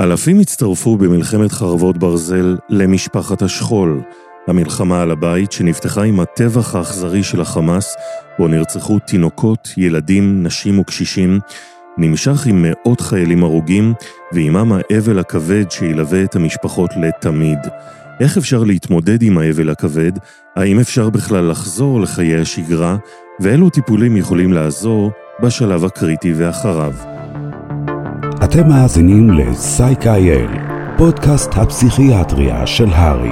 אלפים הצטרפו במלחמת חרבות ברזל למשפחת השכול, המלחמה על הבית שנפתחה עם הטבח האכזרי של החמאס, בו נרצחו תינוקות, ילדים, נשים וקשישים, נמשך עם מאות חיילים הרוגים, ועימם האבל הכבד שילווה את המשפחות לתמיד. איך אפשר להתמודד עם האבל הכבד? האם אפשר בכלל לחזור לחיי השגרה? ואילו טיפולים יכולים לעזור בשלב הקריטי ואחריו? אתם מאזינים ל-Psych.il, פודקאסט הפסיכיאטריה של הרי.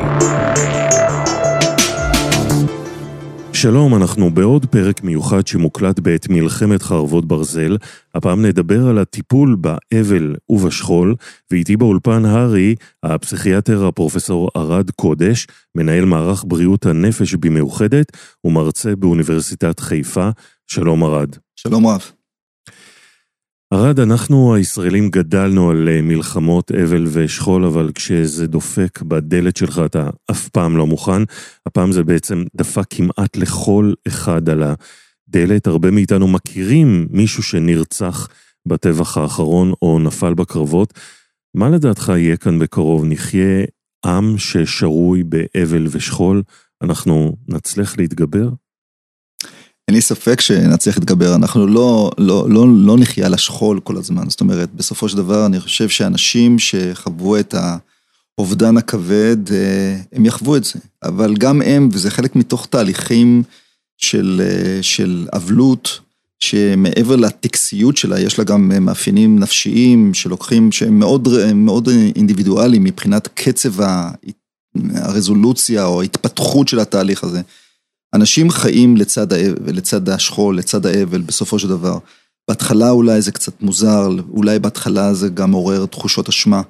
שלום, אנחנו בעוד פרק מיוחד שמוקלט בעת מלחמת חרבות ברזל. הפעם נדבר על הטיפול באבל ובשכול, ואיתי באולפן הארי, הפסיכיאטר הפרופסור ארד קודש, מנהל מערך בריאות הנפש במאוחדת ומרצה באוניברסיטת חיפה. שלום ארד. שלום רב. ארד, אנחנו הישראלים גדלנו על אה, מלחמות אבל ושכול, אבל כשזה דופק בדלת שלך אתה אף פעם לא מוכן. הפעם זה בעצם דפק כמעט לכל אחד על הדלת. הרבה מאיתנו מכירים מישהו שנרצח בטבח האחרון או נפל בקרבות. מה לדעתך יהיה כאן בקרוב? נחיה עם ששרוי באבל ושכול? אנחנו נצליח להתגבר? אין לי ספק שנצליח להתגבר, אנחנו לא, לא, לא, לא נחיה על השכול כל הזמן, זאת אומרת, בסופו של דבר אני חושב שאנשים שחוו את האובדן הכבד, אה, הם יחוו את זה, אבל גם הם, וזה חלק מתוך תהליכים של, אה, של אבלות, שמעבר לטקסיות שלה, יש לה גם מאפיינים נפשיים שלוקחים, שהם מאוד, מאוד אינדיבידואליים מבחינת קצב הרזולוציה או ההתפתחות של התהליך הזה. אנשים חיים לצד, לצד השכול, לצד האבל, בסופו של דבר. בהתחלה אולי זה קצת מוזר, אולי בהתחלה זה גם עורר תחושות אשמה,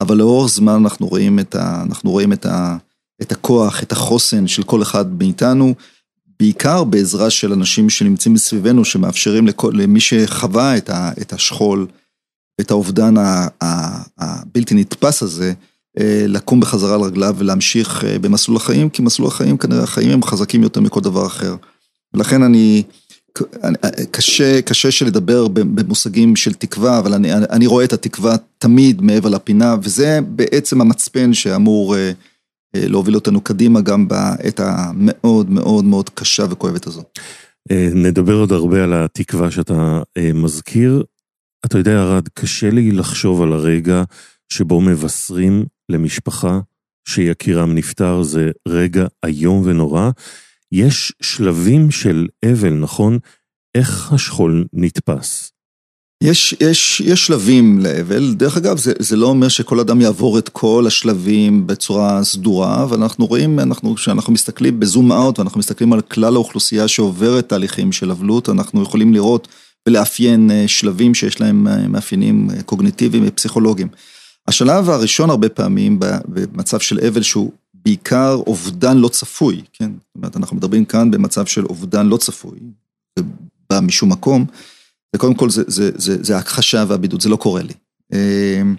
אבל לאורך זמן אנחנו רואים את, ה, אנחנו רואים את, ה, את הכוח, את החוסן של כל אחד מאיתנו, בעיקר בעזרה של אנשים שנמצאים מסביבנו, שמאפשרים לכל, למי שחווה את, ה, את השכול, את האובדן הבלתי נתפס הזה, לקום בחזרה על רגליו ולהמשיך אה, במסלול החיים, כי מסלול החיים כנראה החיים הם חזקים יותר מכל דבר אחר. ולכן אני, אה, קשה, קשה שלדבר במושגים של תקווה, אבל אני, אני רואה את התקווה תמיד מעבר לפינה, וזה בעצם המצפן שאמור להוביל אותנו קדימה גם בעת המאוד מאוד מאוד קשה וכואבת הזו. נדבר עוד הרבה על התקווה שאתה מזכיר. אתה יודע, ארד, קשה לי לחשוב על הרגע שבו מבשרים למשפחה שיקירם נפטר, זה רגע איום ונורא. יש שלבים של אבל, נכון? איך השכול נתפס? יש, יש, יש שלבים לאבל, דרך אגב זה, זה לא אומר שכל אדם יעבור את כל השלבים בצורה סדורה, אבל אנחנו רואים, אנחנו, כשאנחנו מסתכלים בזום אאוט ואנחנו מסתכלים על כלל האוכלוסייה שעוברת תהליכים של אבלות, אנחנו יכולים לראות ולאפיין אה, שלבים שיש להם אה, מאפיינים אה, קוגניטיביים ופסיכולוגיים. השלב הראשון הרבה פעמים במצב של אבל שהוא בעיקר אובדן לא צפוי, כן? זאת אומרת, אנחנו מדברים כאן במצב של אובדן לא צפוי, זה בא משום מקום, וקודם כל זה, זה, זה, זה ההכחשה והבידוד, זה לא קורה לי. אמ,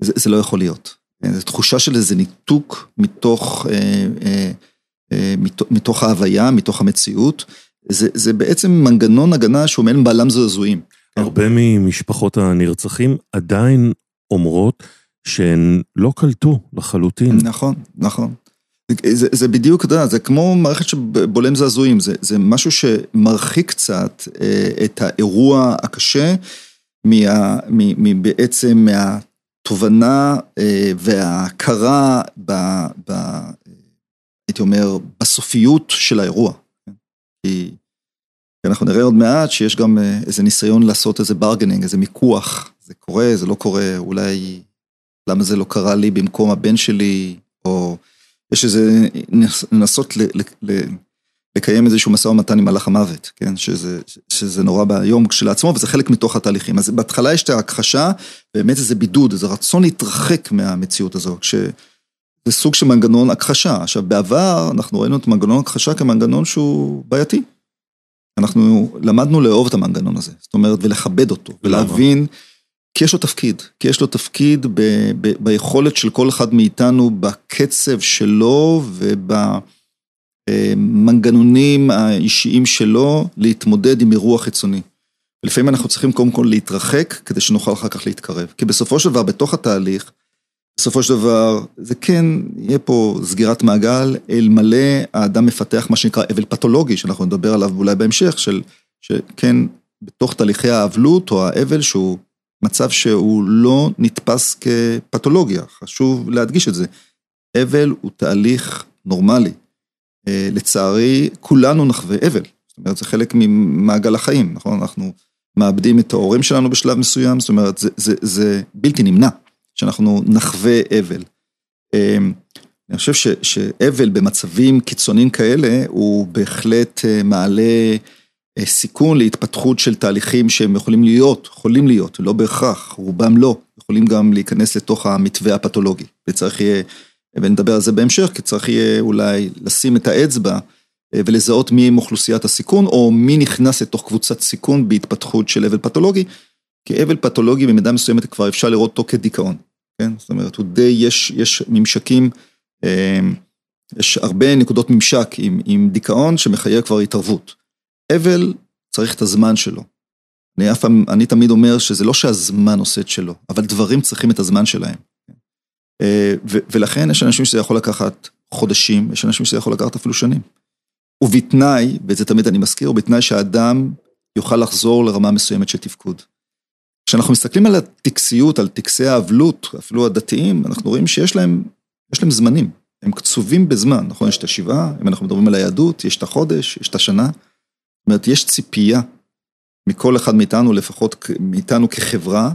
זה, זה לא יכול להיות. זו תחושה של איזה ניתוק מתוך, אה, אה, אה, מתוך ההוויה, מתוך המציאות. זה, זה בעצם מנגנון הגנה שהוא מעין בעלם זעזועים. הרבה ממשפחות הנרצחים עדיין אומרות שהן לא קלטו לחלוטין. נכון, נכון. זה, זה בדיוק, אתה יודע, זה כמו מערכת שבולם זעזועים, זה, זה משהו שמרחיק קצת אה, את האירוע הקשה מה, מ, מ, בעצם מהתובנה אה, וההכרה ב, ב... הייתי אומר, בסופיות של האירוע. כי אנחנו נראה עוד מעט שיש גם אה, איזה ניסיון לעשות איזה ברגנינג, איזה מיקוח. זה קורה, זה לא קורה, אולי למה זה לא קרה לי במקום הבן שלי, או יש איזה, לנסות ל, ל, ל, לקיים איזשהו משא ומתן עם מלאך המוות, כן? שזה, שזה נורא ביום כשלעצמו, וזה חלק מתוך התהליכים. אז בהתחלה יש את ההכחשה, באמת איזה בידוד, איזה רצון להתרחק מהמציאות הזו, שזה סוג של מנגנון הכחשה. עכשיו, בעבר אנחנו ראינו את מנגנון הכחשה כמנגנון שהוא בעייתי. אנחנו למדנו לאהוב את המנגנון הזה, זאת אומרת, ולכבד אותו, ולהבין... כי יש לו תפקיד, כי יש לו תפקיד ב, ב, ביכולת של כל אחד מאיתנו, בקצב שלו ובמנגנונים האישיים שלו, להתמודד עם אירוע חיצוני. ולפעמים אנחנו צריכים קודם כל להתרחק כדי שנוכל אחר כך להתקרב. כי בסופו של דבר, בתוך התהליך, בסופו של דבר, זה כן, יהיה פה סגירת מעגל, אלמלא האדם מפתח מה שנקרא אבל פתולוגי, שאנחנו נדבר עליו אולי בהמשך, של, שכן, בתוך תהליכי האבלות או האבל, שהוא מצב שהוא לא נתפס כפתולוגיה, חשוב להדגיש את זה. אבל הוא תהליך נורמלי. אה, לצערי, כולנו נחווה אבל. זאת אומרת, זה חלק ממעגל החיים, נכון? אנחנו מאבדים את ההורים שלנו בשלב מסוים, זאת אומרת, זה, זה, זה בלתי נמנע שאנחנו נחווה אבל. אה, אני חושב שאבל במצבים קיצוניים כאלה, הוא בהחלט אה, מעלה סיכון להתפתחות של תהליכים שהם יכולים להיות, יכולים להיות, לא בהכרח, רובם לא, יכולים גם להיכנס לתוך המתווה הפתולוגי, וצריך יהיה ונדבר על זה בהמשך, כי צריך יהיה אולי לשים את האצבע אה, ולזהות מי עם אוכלוסיית הסיכון, או מי נכנס לתוך קבוצת סיכון בהתפתחות של אבל פתולוגי, כי אבל פתולוגי במידה מסוימת כבר אפשר לראות אותו כדיכאון, כן? זאת אומרת, הוא די, יש, יש ממשקים, אה, יש הרבה נקודות ממשק עם, עם דיכאון שמחייב כבר התערבות. אבל צריך את הזמן שלו. אני אף אני תמיד אומר שזה לא שהזמן עושה את שלו, אבל דברים צריכים את הזמן שלהם. אה, ולכן יש אנשים שזה יכול לקחת חודשים, יש אנשים שזה יכול לקחת אפילו שנים. ובתנאי, ואת זה תמיד אני מזכיר, ובתנאי שהאדם יוכל לחזור לרמה מסוימת של תפקוד. כשאנחנו מסתכלים על הטקסיות, על טקסי האבלות, אפילו הדתיים, אנחנו רואים שיש להם, יש להם זמנים, הם קצובים בזמן, נכון? יש את השבעה, אם אנחנו מדברים על היהדות, יש את החודש, יש את השנה. אומרת, יש ציפייה מכל אחד מאיתנו, לפחות מאיתנו כחברה,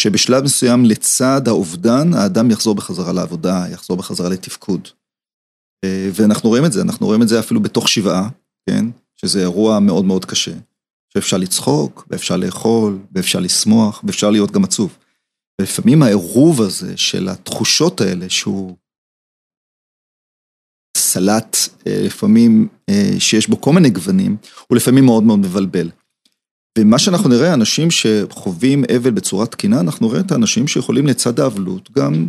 שבשלב מסוים לצד האובדן, האדם יחזור בחזרה לעבודה, יחזור בחזרה לתפקוד. אה, ואנחנו רואים את זה, אנחנו רואים את זה אפילו בתוך שבעה, כן? שזה אירוע מאוד מאוד קשה. שאפשר לצחוק, ואפשר לאכול, ואפשר לשמוח, ואפשר להיות גם עצוב. ולפעמים העירוב הזה של התחושות האלה, שהוא סלט, אה, לפעמים אה, שיש בו כל מיני גוונים, הוא לפעמים מאוד מאוד מבלבל. ומה שאנחנו נראה, אנשים שחווים אבל בצורה תקינה, אנחנו נראה את האנשים שיכולים לצד האבלות גם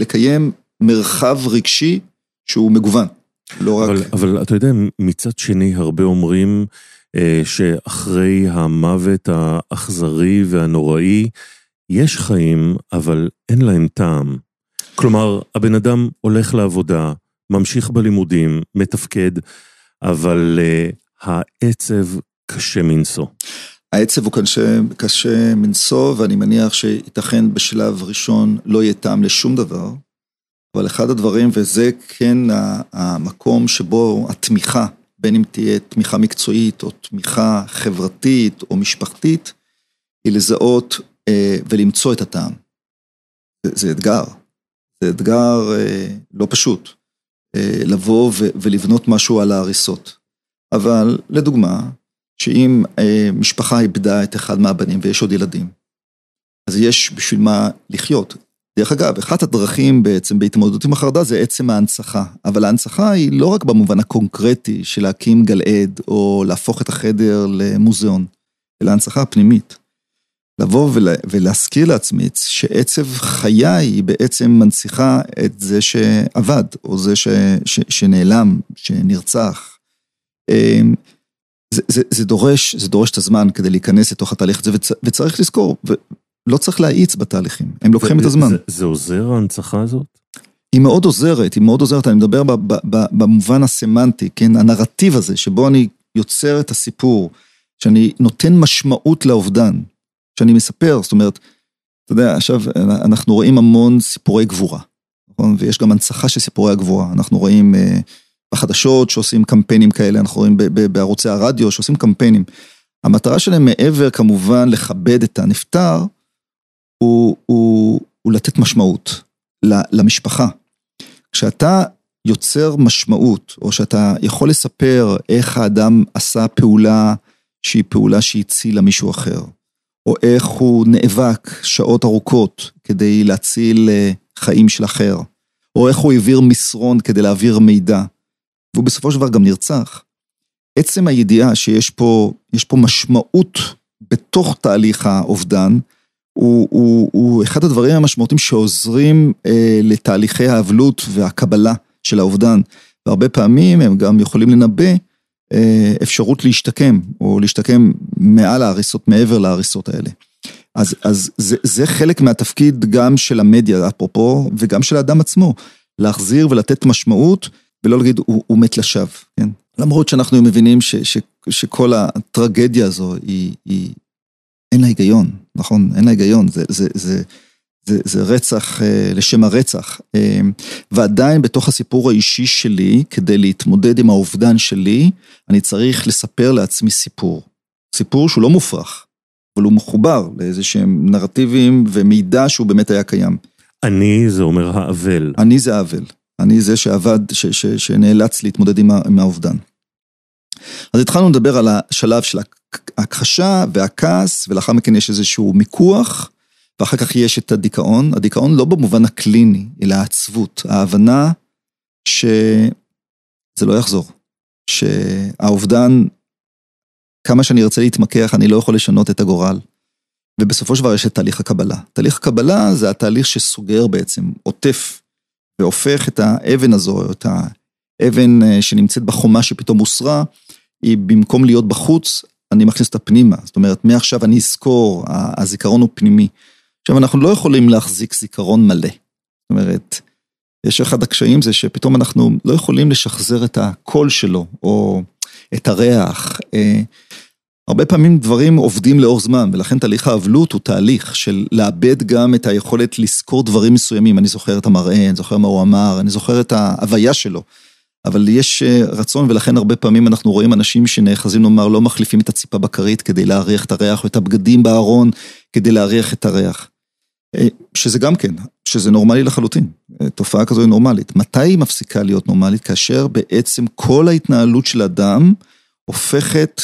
לקיים מרחב רגשי שהוא מגוון, לא אבל, רק... אבל אתה יודע, מצד שני, הרבה אומרים אה, שאחרי המוות האכזרי והנוראי, יש חיים, אבל אין להם טעם. כלומר, הבן אדם הולך לעבודה, ממשיך בלימודים, מתפקד, אבל אה, העצב קשה מנשוא. העצב הוא קשה, קשה מנשוא, ואני מניח שייתכן בשלב ראשון לא יהיה טעם לשום דבר, אבל אחד הדברים, וזה כן המקום שבו התמיכה, בין אם תהיה תמיכה מקצועית או תמיכה חברתית או משפחתית, היא לזהות אה, ולמצוא את הטעם. זה, זה אתגר, זה אתגר אה, לא פשוט, לבוא ו, ולבנות משהו על ההריסות. אבל לדוגמה, שאם אה, משפחה איבדה את אחד מהבנים ויש עוד ילדים, אז יש בשביל מה לחיות. דרך אגב, אחת הדרכים בעצם בהתמודדות עם החרדה זה עצם ההנצחה, אבל ההנצחה היא לא רק במובן הקונקרטי של להקים גלעד או להפוך את החדר למוזיאון, אלא הנצחה הפנימית. לבוא ולה, ולהזכיר לעצמי שעצב חיי היא בעצם מנציחה את זה שאבד, או זה ש, ש, שנעלם, שנרצח. אה, זה, זה, זה דורש, זה דורש את הזמן כדי להיכנס לתוך התהליך הזה, וצ, וצריך לזכור, ולא צריך להאיץ בתהליכים, הם לוקחים את הזמן. זה, זה עוזר ההנצחה הזאת? היא מאוד עוזרת, היא מאוד עוזרת, אני מדבר ב, ב, ב, במובן הסמנטי, כן, הנרטיב הזה, שבו אני יוצר את הסיפור, שאני נותן משמעות לאובדן, שאני מספר, זאת אומרת, אתה יודע, עכשיו אנחנו רואים המון סיפורי גבורה, נכון? ויש גם הנצחה של סיפורי הגבורה, אנחנו רואים... אה, בחדשות שעושים קמפיינים כאלה, אנחנו רואים בערוצי הרדיו שעושים קמפיינים. המטרה שלהם מעבר כמובן לכבד את הנפטר, הוא, הוא, הוא לתת משמעות למשפחה. כשאתה יוצר משמעות, או שאתה יכול לספר איך האדם עשה פעולה שהיא פעולה שהצילה מישהו אחר, או איך הוא נאבק שעות ארוכות כדי להציל אה, חיים של אחר, או איך הוא העביר מסרון כדי להעביר מידע. והוא בסופו של דבר גם נרצח. עצם הידיעה שיש פה, פה משמעות בתוך תהליך האובדן, הוא, הוא, הוא אחד הדברים המשמעותיים שעוזרים אה, לתהליכי האבלות והקבלה של האובדן. והרבה פעמים הם גם יכולים לנבא אפשרות להשתקם, או להשתקם מעל ההריסות, מעבר להריסות האלה. אז, אז זה, זה חלק מהתפקיד גם של המדיה, אפרופו, וגם של האדם עצמו, להחזיר ולתת משמעות, ולא להגיד, הוא, הוא מת לשווא, כן? למרות שאנחנו מבינים ש, ש, שכל הטרגדיה הזו היא, היא, אין לה היגיון, נכון? אין לה היגיון, זה, זה, זה, זה, זה רצח אה, לשם הרצח. אה, ועדיין בתוך הסיפור האישי שלי, כדי להתמודד עם האובדן שלי, אני צריך לספר לעצמי סיפור. סיפור שהוא לא מופרך, אבל הוא מחובר לאיזה שהם נרטיבים ומידע שהוא באמת היה קיים. אני זה אומר האבל. אני זה האבל. אני זה שעבד, ש, ש, שנאלץ להתמודד עם, עם האובדן. אז התחלנו לדבר על השלב של ההכחשה והכעס, ולאחר מכן יש איזשהו מיקוח, ואחר כך יש את הדיכאון. הדיכאון לא במובן הקליני, אלא העצבות, ההבנה שזה לא יחזור. שהאובדן, כמה שאני ארצה להתמקח, אני לא יכול לשנות את הגורל. ובסופו של דבר יש את תהליך הקבלה. תהליך הקבלה זה התהליך שסוגר בעצם, עוטף, והופך את האבן הזו, את האבן אה, שנמצאת בחומה שפתאום הוסרה, היא במקום להיות בחוץ, אני מכניס אותה פנימה. זאת אומרת, מעכשיו אני אזכור, הזיכרון הוא פנימי. עכשיו, אנחנו לא יכולים להחזיק זיכרון מלא. זאת אומרת, יש אחד הקשיים זה שפתאום אנחנו לא יכולים לשחזר את הקול שלו, או את הריח. אה, הרבה פעמים דברים עובדים לאור זמן, ולכן תהליך האבלות הוא תהליך של לאבד גם את היכולת לזכור דברים מסוימים. אני זוכר את המראה, אני זוכר מה הוא אמר, אני זוכר את ההוויה שלו. אבל יש אה, רצון, ולכן הרבה פעמים אנחנו רואים אנשים שנאחזים לומר, לא מחליפים את הציפה בכרית כדי להריח את הריח, או את הבגדים בארון כדי להריח את הריח. אה, שזה גם כן, שזה נורמלי לחלוטין. אה, תופעה כזו היא נורמלית. מתי היא מפסיקה להיות נורמלית? כאשר בעצם כל ההתנהלות של אדם הופכת,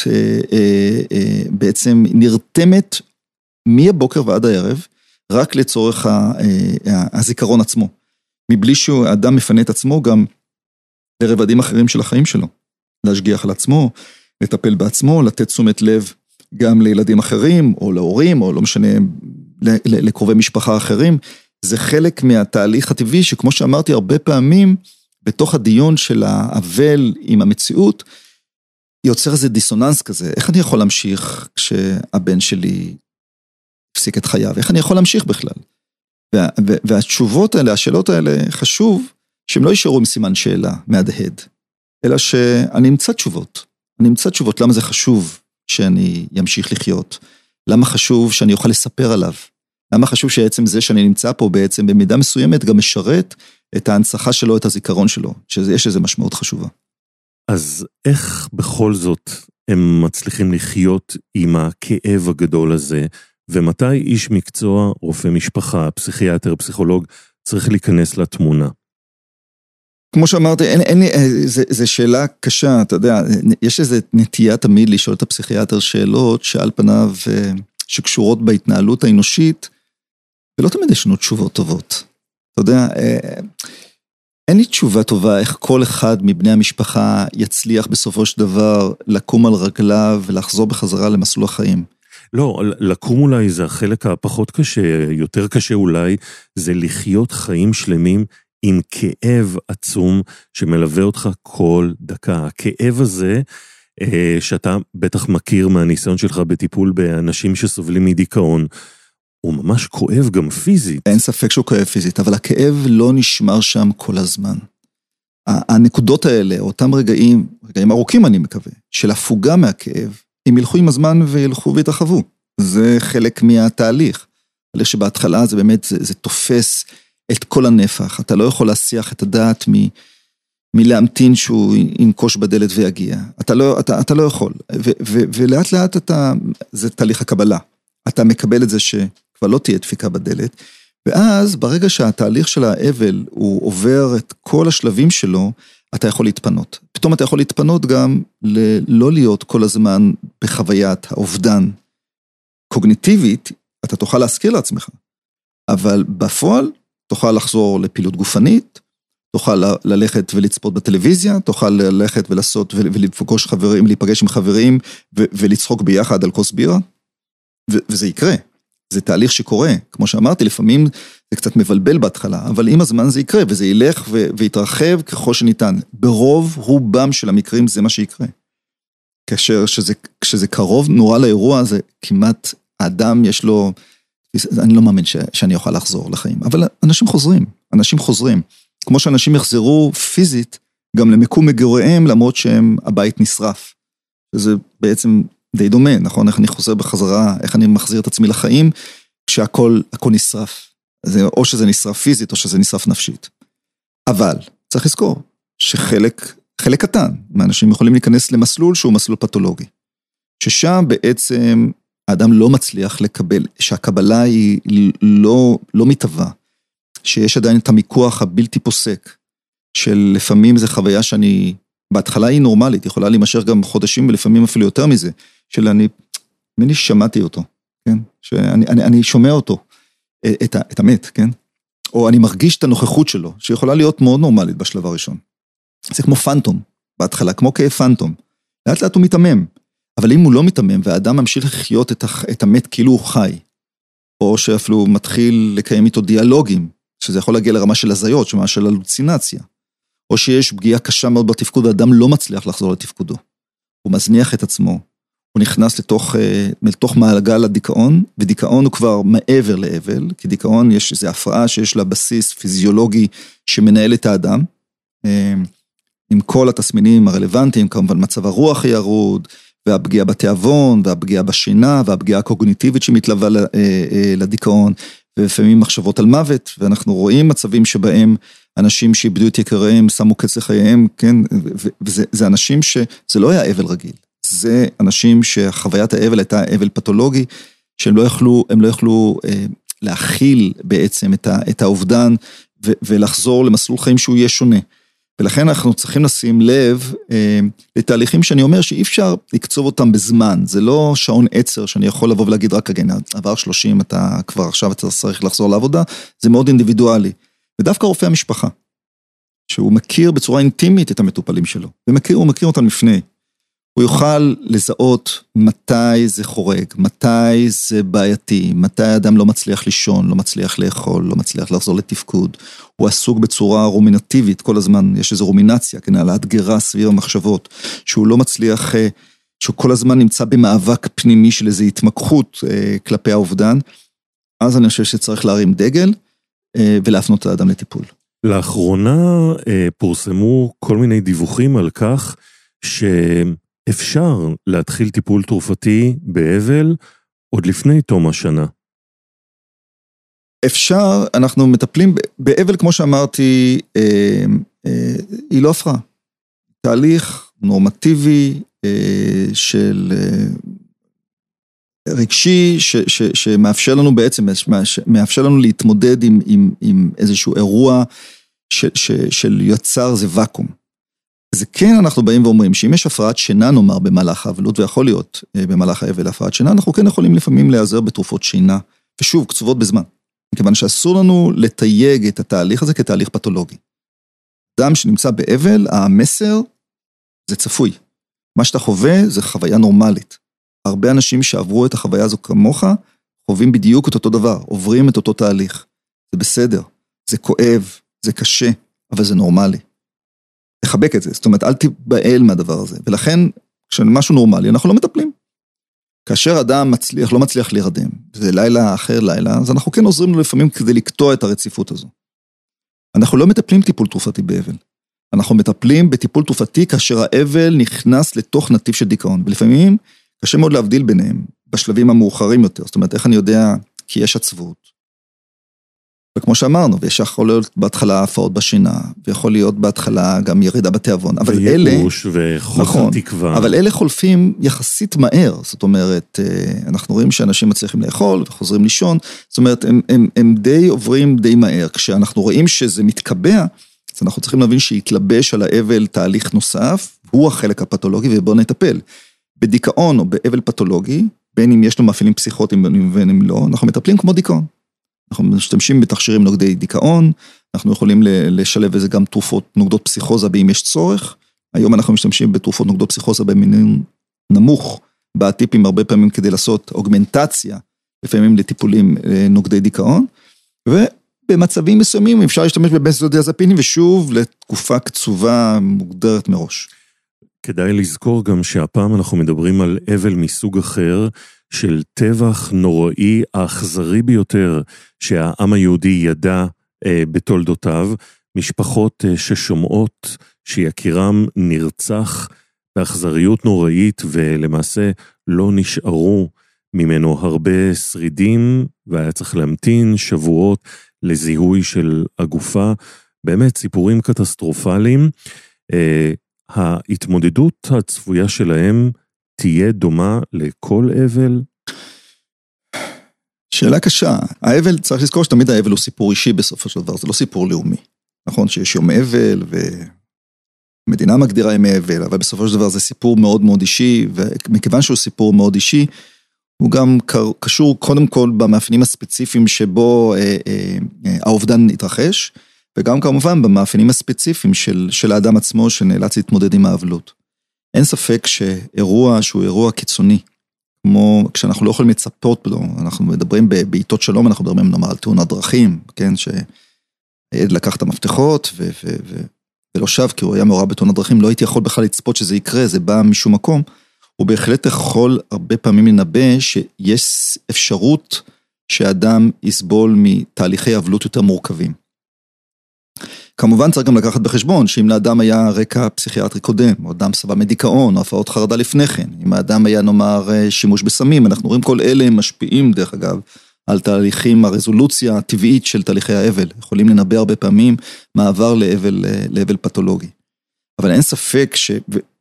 בעצם נרתמת מהבוקר ועד הערב, רק לצורך הזיכרון עצמו. מבלי שהאדם מפנה את עצמו גם לרבדים אחרים של החיים שלו. להשגיח על עצמו, לטפל בעצמו, לתת תשומת לב גם לילדים אחרים, או להורים, או לא משנה, לקרובי משפחה אחרים. זה חלק מהתהליך הטבעי שכמו שאמרתי הרבה פעמים, בתוך הדיון של האבל עם המציאות, יוצר איזה דיסוננס כזה, איך אני יכול להמשיך כשהבן שלי הפסיק את חייו, איך אני יכול להמשיך בכלל? וה, והתשובות האלה, השאלות האלה, חשוב שהם לא יישארו עם סימן שאלה מהדהד, אלא שאני אמצא תשובות. אני אמצא תשובות למה זה חשוב שאני אמשיך לחיות, למה חשוב שאני אוכל לספר עליו, למה חשוב שעצם זה שאני נמצא פה בעצם במידה מסוימת גם משרת את ההנצחה שלו, את הזיכרון שלו, שיש לזה משמעות חשובה. אז איך בכל זאת הם מצליחים לחיות עם הכאב הגדול הזה, ומתי איש מקצוע, רופא משפחה, פסיכיאטר, פסיכולוג, צריך להיכנס לתמונה? כמו שאמרתי, אין, אין, זו שאלה קשה, אתה יודע, יש איזו נטייה תמיד לשאול את הפסיכיאטר שאלות שעל פניו, אה, שקשורות בהתנהלות האנושית, ולא תמיד יש לנו תשובות טובות. אתה יודע, אה, אין לי תשובה טובה איך כל אחד מבני המשפחה יצליח בסופו של דבר לקום על רגליו ולחזור בחזרה למסלול החיים. לא, לקום אולי זה החלק הפחות קשה, יותר קשה אולי, זה לחיות חיים שלמים עם כאב עצום שמלווה אותך כל דקה. הכאב הזה, אה, שאתה בטח מכיר מהניסיון שלך בטיפול באנשים שסובלים מדיכאון, הוא ממש כואב גם פיזית. אין ספק שהוא כואב פיזית, אבל הכאב לא נשמר שם כל הזמן. הנקודות האלה, אותם רגעים, רגעים ארוכים אני מקווה, של הפוגה מהכאב, הם ילכו עם הזמן וילכו ויתרחבו. זה חלק מהתהליך. תהליך שבהתחלה זה באמת, זה, זה תופס את כל הנפח, אתה לא יכול להסיח את הדעת מ... מלהמתין שהוא ינקוש בדלת ויגיע. אתה לא, אתה, אתה לא יכול. ו, ו, ולאט לאט אתה, זה תהליך הקבלה. אתה מקבל את זה שכבר לא תהיה דפיקה בדלת, ואז ברגע שהתהליך של האבל הוא עובר את כל השלבים שלו, אתה יכול להתפנות. פתאום אתה יכול להתפנות גם ללא להיות כל הזמן בחוויית האובדן. קוגניטיבית, אתה תוכל להזכיר לעצמך, אבל בפועל תוכל לחזור לפעילות גופנית, תוכל ללכת ולצפות בטלוויזיה, תוכל ללכת ולעשות ולפגוש חברים, להיפגש עם חברים ולצחוק ביחד על כוס בירה, וזה יקרה. זה תהליך שקורה, כמו שאמרתי, לפעמים זה קצת מבלבל בהתחלה, אבל עם הזמן זה יקרה, וזה ילך ויתרחב ככל שניתן. ברוב רובם של המקרים זה מה שיקרה. כאשר שזה, כשזה קרוב נורא לאירוע, זה כמעט, האדם יש לו, אני לא מאמין ש, שאני אוכל לחזור לחיים, אבל אנשים חוזרים, אנשים חוזרים. כמו שאנשים יחזרו פיזית גם למקום מגוריהם, למרות שהם, הבית נשרף. וזה בעצם די דומה, נכון? איך אני חוזר בחזרה, איך אני מחזיר את עצמי לחיים, כשהכל הכל נשרף. זה, או שזה נשרף פיזית, או שזה נשרף נפשית. אבל, צריך לזכור, שחלק, חלק קטן מהאנשים יכולים להיכנס למסלול שהוא מסלול פתולוגי. ששם בעצם האדם לא מצליח לקבל, שהקבלה היא לא, לא מתהווה. שיש עדיין את המיקוח הבלתי פוסק, של לפעמים זו חוויה שאני, בהתחלה היא נורמלית, יכולה להימשך גם חודשים ולפעמים אפילו יותר מזה, של אני, מני שמעתי אותו, כן? שאני אני, אני שומע אותו, את, את המת, כן? או אני מרגיש את הנוכחות שלו, שיכולה להיות מאוד נורמלית בשלב הראשון. זה כמו פנטום, בהתחלה, כמו כאב פנטום. לאט לאט הוא מתעמם, אבל אם הוא לא מתעמם והאדם ממשיך לחיות את, את המת כאילו הוא חי, או שאפילו מתחיל לקיים איתו דיאלוגים, שזה יכול להגיע לרמה של הזיות, שמה של הלוצינציה. או שיש פגיעה קשה מאוד בתפקוד, האדם לא מצליח לחזור לתפקודו. הוא מזניח את עצמו, הוא נכנס לתוך, אה, לתוך מעגל הדיכאון, ודיכאון הוא כבר מעבר לאבל, כי דיכאון יש איזו הפרעה שיש לה בסיס פיזיולוגי שמנהל את האדם, אה, עם כל התסמינים הרלוונטיים, כמובן מצב הרוח ירוד, והפגיעה בתיאבון, והפגיעה בשינה, והפגיעה הקוגניטיבית שמתלווה אה, לדיכאון, ולפעמים מחשבות על מוות, ואנחנו רואים מצבים שבהם אנשים שאיבדו את יקיריהם, שמו קץ לחייהם, כן, וזה אנשים שזה לא היה אבל רגיל, זה אנשים שחוויית האבל הייתה אבל פתולוגי, שהם לא יכלו, הם לא יכלו אה, להכיל בעצם את, ה, את האובדן ו, ולחזור למסלול חיים שהוא יהיה שונה. ולכן אנחנו צריכים לשים לב אה, לתהליכים שאני אומר שאי אפשר לקצוב אותם בזמן, זה לא שעון עצר שאני יכול לבוא ולהגיד רק רגע, עבר 30, אתה כבר עכשיו אתה צריך לחזור לעבודה, זה מאוד אינדיבידואלי. ודווקא רופא המשפחה, שהוא מכיר בצורה אינטימית את המטופלים שלו, ומכיר, הוא מכיר אותם לפני. הוא יוכל לזהות מתי זה חורג, מתי זה בעייתי, מתי האדם לא מצליח לישון, לא מצליח לאכול, לא מצליח לחזור לתפקוד. הוא עסוק בצורה רומינטיבית, כל הזמן יש איזו רומינציה, כן, העלאת גרה סביב המחשבות, שהוא לא מצליח, אה, שהוא כל הזמן נמצא במאבק פנימי של איזו התמקחות אה, כלפי האובדן. אז אני חושב שצריך להרים דגל אה, ולהפנות את האדם לטיפול. לאחרונה פורסמו כל מיני דיווחים על כך ש... אפשר להתחיל טיפול תרופתי באבל עוד לפני תום השנה. אפשר, אנחנו מטפלים באבל, כמו שאמרתי, אה, אה, היא לא הפרעה. תהליך נורמטיבי אה, של אה, רגשי, ש, ש, שמאפשר לנו בעצם, מאפשר לנו להתמודד עם, עם, עם איזשהו אירוע ש, ש, של יצר זה ואקום. זה כן אנחנו באים ואומרים שאם יש הפרעת שינה נאמר במהלך האבלות, ויכול להיות אה, במהלך האבל הפרעת שינה, אנחנו כן יכולים לפעמים להיעזר בתרופות שינה, ושוב, קצובות בזמן. מכיוון שאסור לנו לתייג את התהליך הזה כתהליך פתולוגי. אדם שנמצא באבל, המסר זה צפוי. מה שאתה חווה זה חוויה נורמלית. הרבה אנשים שעברו את החוויה הזו כמוך, חווים בדיוק את אותו דבר, עוברים את אותו תהליך. זה בסדר, זה כואב, זה קשה, אבל זה נורמלי. לחבק את זה, זאת אומרת, אל תיבהל מהדבר הזה. ולכן, כשמשהו נורמלי, אנחנו לא מטפלים. כאשר אדם מצליח, לא מצליח להירדם, זה לילה אחר לילה, אז אנחנו כן עוזרים לו לפעמים כדי לקטוע את הרציפות הזו. אנחנו לא מטפלים טיפול תרופתי באבל. אנחנו מטפלים בטיפול תרופתי כאשר האבל נכנס לתוך נתיב של דיכאון, ולפעמים קשה מאוד להבדיל ביניהם בשלבים המאוחרים יותר, זאת אומרת, איך אני יודע, כי יש עצבות, וכמו שאמרנו, ויש יכול להיות בהתחלה הפרעות בשינה, ויכול להיות בהתחלה גם ירידה בתיאבון, אבל אלה... וייאוש וחוסר נכון, תקווה. אבל אלה חולפים יחסית מהר, זאת אומרת, אה, אנחנו רואים שאנשים מצליחים לאכול וחוזרים לישון, זאת אומרת, הם, הם, הם די עוברים די מהר. כשאנחנו רואים שזה מתקבע, אז אנחנו צריכים להבין שהתלבש על האבל תהליך נוסף, הוא החלק הפתולוגי ובואו נטפל. בדיכאון או באבל פתולוגי, בין אם יש לו מאפיינים פסיכוטיים ובין אם לא, אנחנו מטפלים כמו דיכאון. אנחנו משתמשים בתכשירים נוגדי דיכאון, אנחנו יכולים לשלב איזה גם תרופות נוגדות פסיכוזה באם יש צורך. היום אנחנו משתמשים בתרופות נוגדות פסיכוזה במינון נמוך, בטיפים הרבה פעמים כדי לעשות אוגמנטציה, לפעמים לטיפולים אה, נוגדי דיכאון. ובמצבים מסוימים אפשר להשתמש בבנזודיאזפינים ושוב לתקופה קצובה מוגדרת מראש. כדאי לזכור גם שהפעם אנחנו מדברים על אבל מסוג אחר, של טבח נוראי האכזרי ביותר שהעם היהודי ידע אה, בתולדותיו, משפחות אה, ששומעות שיקירם נרצח באכזריות נוראית ולמעשה לא נשארו ממנו הרבה שרידים והיה צריך להמתין שבועות לזיהוי של הגופה. באמת סיפורים קטסטרופליים. אה, ההתמודדות הצפויה שלהם תהיה דומה לכל אבל? שאלה קשה. האבל, צריך לזכור שתמיד האבל הוא סיפור אישי בסופו של דבר, זה לא סיפור לאומי. נכון שיש יום אבל ומדינה מגדירה ימי אבל, אבל בסופו של דבר זה סיפור מאוד מאוד אישי, ומכיוון שהוא סיפור מאוד אישי, הוא גם קשור קודם כל במאפיינים הספציפיים שבו אה, אה, אה, האובדן התרחש, וגם כמובן במאפיינים הספציפיים של, של האדם עצמו שנאלץ להתמודד עם האבלות. אין ספק שאירוע שהוא אירוע קיצוני, כמו כשאנחנו לא יכולים לצפות לו, אנחנו מדברים בעיתות שלום, אנחנו מדברים נאמר על תאונת דרכים, כן, שהילד לקח את המפתחות ו, ו, ו, ולא שב כי הוא היה מעורב בתאונת דרכים, לא הייתי יכול בכלל לצפות שזה יקרה, זה בא משום מקום. הוא בהחלט יכול הרבה פעמים לנבא שיש אפשרות שאדם יסבול מתהליכי אבלות יותר מורכבים. כמובן צריך גם לקחת בחשבון שאם לאדם היה רקע פסיכיאטרי קודם, או אדם סבל מדיכאון, או הפרעות חרדה לפני כן, אם האדם היה נאמר אה, שימוש בסמים, אנחנו רואים כל אלה משפיעים דרך אגב על תהליכים, הרזולוציה הטבעית של תהליכי האבל, יכולים לנבא הרבה פעמים מעבר לאבל, אה, לאבל פתולוגי. אבל אין ספק ש,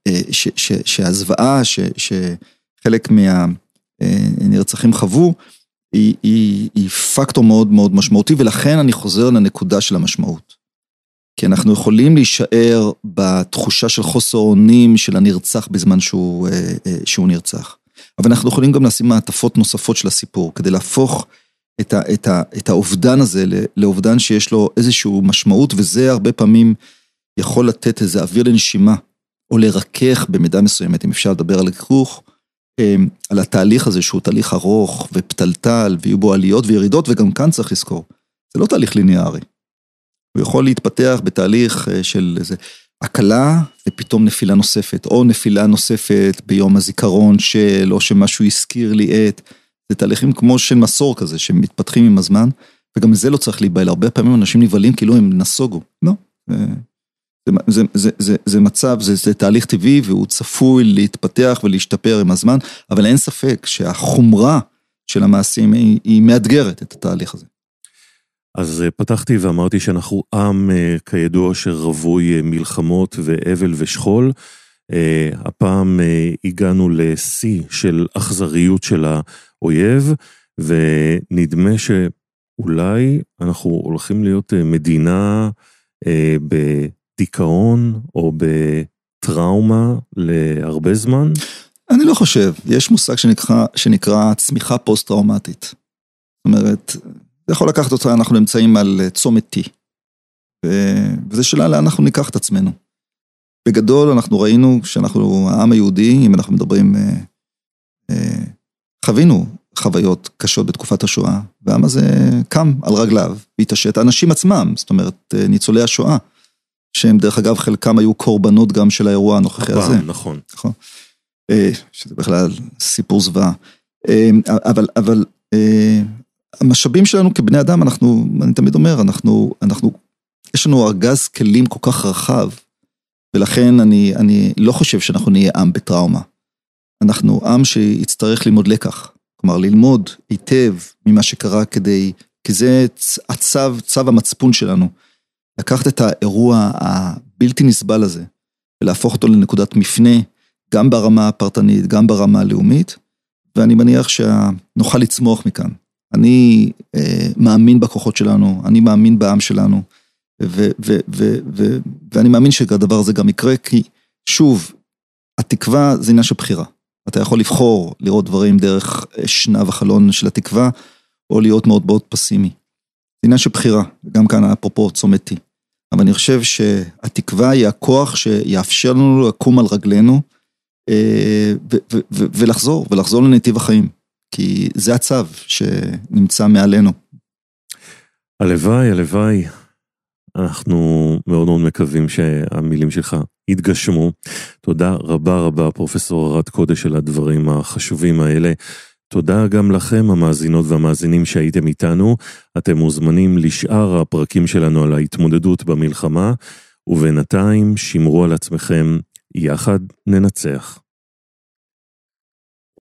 אה, ש, ש, שהזוועה ש, שחלק מהנרצחים חוו, היא, היא, היא פקטור מאוד מאוד משמעותי, ולכן אני חוזר לנקודה של המשמעות. כי אנחנו יכולים להישאר בתחושה של חוסר אונים של הנרצח בזמן שהוא, אה, אה, שהוא נרצח. אבל אנחנו יכולים גם לשים מעטפות נוספות של הסיפור, כדי להפוך את, ה, את, ה, את האובדן הזה לאובדן שיש לו איזושהי משמעות, וזה הרבה פעמים יכול לתת איזה אוויר לנשימה, או לרכך במידה מסוימת, אם אפשר לדבר על ריכוך, אה, על התהליך הזה שהוא תהליך ארוך ופתלתל, ויהיו בו עליות וירידות, וגם כאן צריך לזכור, זה לא תהליך ליניארי. הוא יכול להתפתח בתהליך אה, של איזה הקלה ופתאום נפילה נוספת, או נפילה נוספת ביום הזיכרון של, או שמשהו הזכיר לי את, זה תהליכים כמו של מסור כזה, שמתפתחים עם הזמן, וגם זה לא צריך להיבהל, הרבה פעמים אנשים נבהלים כאילו הם נסוגו, לא. זה, זה, זה, זה, זה מצב, זה, זה תהליך טבעי והוא צפוי להתפתח ולהשתפר עם הזמן, אבל אין ספק שהחומרה של המעשים היא, היא מאתגרת את התהליך הזה. אז אה, פתחתי ואמרתי שאנחנו עם, אה, כידוע, שרווי אה, מלחמות ואבל ושכול. הפעם הגענו לשיא של אכזריות של האויב, ונדמה שאולי אנחנו הולכים להיות מדינה בדיכאון או בטראומה להרבה זמן. אני לא חושב, יש מושג שנקרא, שנקרא צמיחה פוסט-טראומטית. זאת אומרת, זה יכול לקחת אותך, אנחנו נמצאים על אה, צומת T. וזו שאלה לאן אנחנו ניקח את עצמנו. בגדול אנחנו ראינו שאנחנו, העם היהודי, אם אנחנו מדברים, אה, אה, חווינו חוויות קשות בתקופת השואה, והעם הזה קם על רגליו והתעשת, האנשים עצמם, זאת אומרת, ניצולי השואה, שהם דרך אגב חלקם היו קורבנות גם של האירוע הנוכחי הזה. נכון. נכון. שזה בכלל סיפור זוועה. אבל, אבל המשאבים שלנו כבני אדם, אנחנו, אני תמיד אומר, אנחנו, אנחנו, יש לנו ארגז כלים כל כך רחב, ולכן אני, אני לא חושב שאנחנו נהיה עם בטראומה. אנחנו עם שיצטרך ללמוד לקח, כלומר ללמוד היטב ממה שקרה כדי, כי זה הצו, צו המצפון שלנו. לקחת את האירוע הבלתי נסבל הזה, ולהפוך אותו לנקודת מפנה, גם ברמה הפרטנית, גם ברמה הלאומית, ואני מניח שנוכל לצמוח מכאן. אני אה, מאמין בכוחות שלנו, אני מאמין בעם שלנו, ו, ו, ו, ו, ואני מאמין שהדבר הזה גם יקרה, כי שוב, התקווה זה עניין של בחירה. אתה יכול לבחור לראות דברים דרך שנב החלון של התקווה, או להיות מאוד מאוד פסימי. זה עניין של בחירה, גם כאן אפרופו צומת. אבל אני חושב שהתקווה היא הכוח שיאפשר לנו לקום על רגלינו אה, ולחזור, ולחזור לנתיב החיים. כי זה הצו שנמצא מעלינו. הלוואי, הלוואי. אנחנו מאוד מאוד מקווים שהמילים שלך יתגשמו. תודה רבה רבה, פרופסור ארד קודש, על הדברים החשובים האלה. תודה גם לכם, המאזינות והמאזינים שהייתם איתנו. אתם מוזמנים לשאר הפרקים שלנו על ההתמודדות במלחמה, ובינתיים שמרו על עצמכם, יחד ננצח.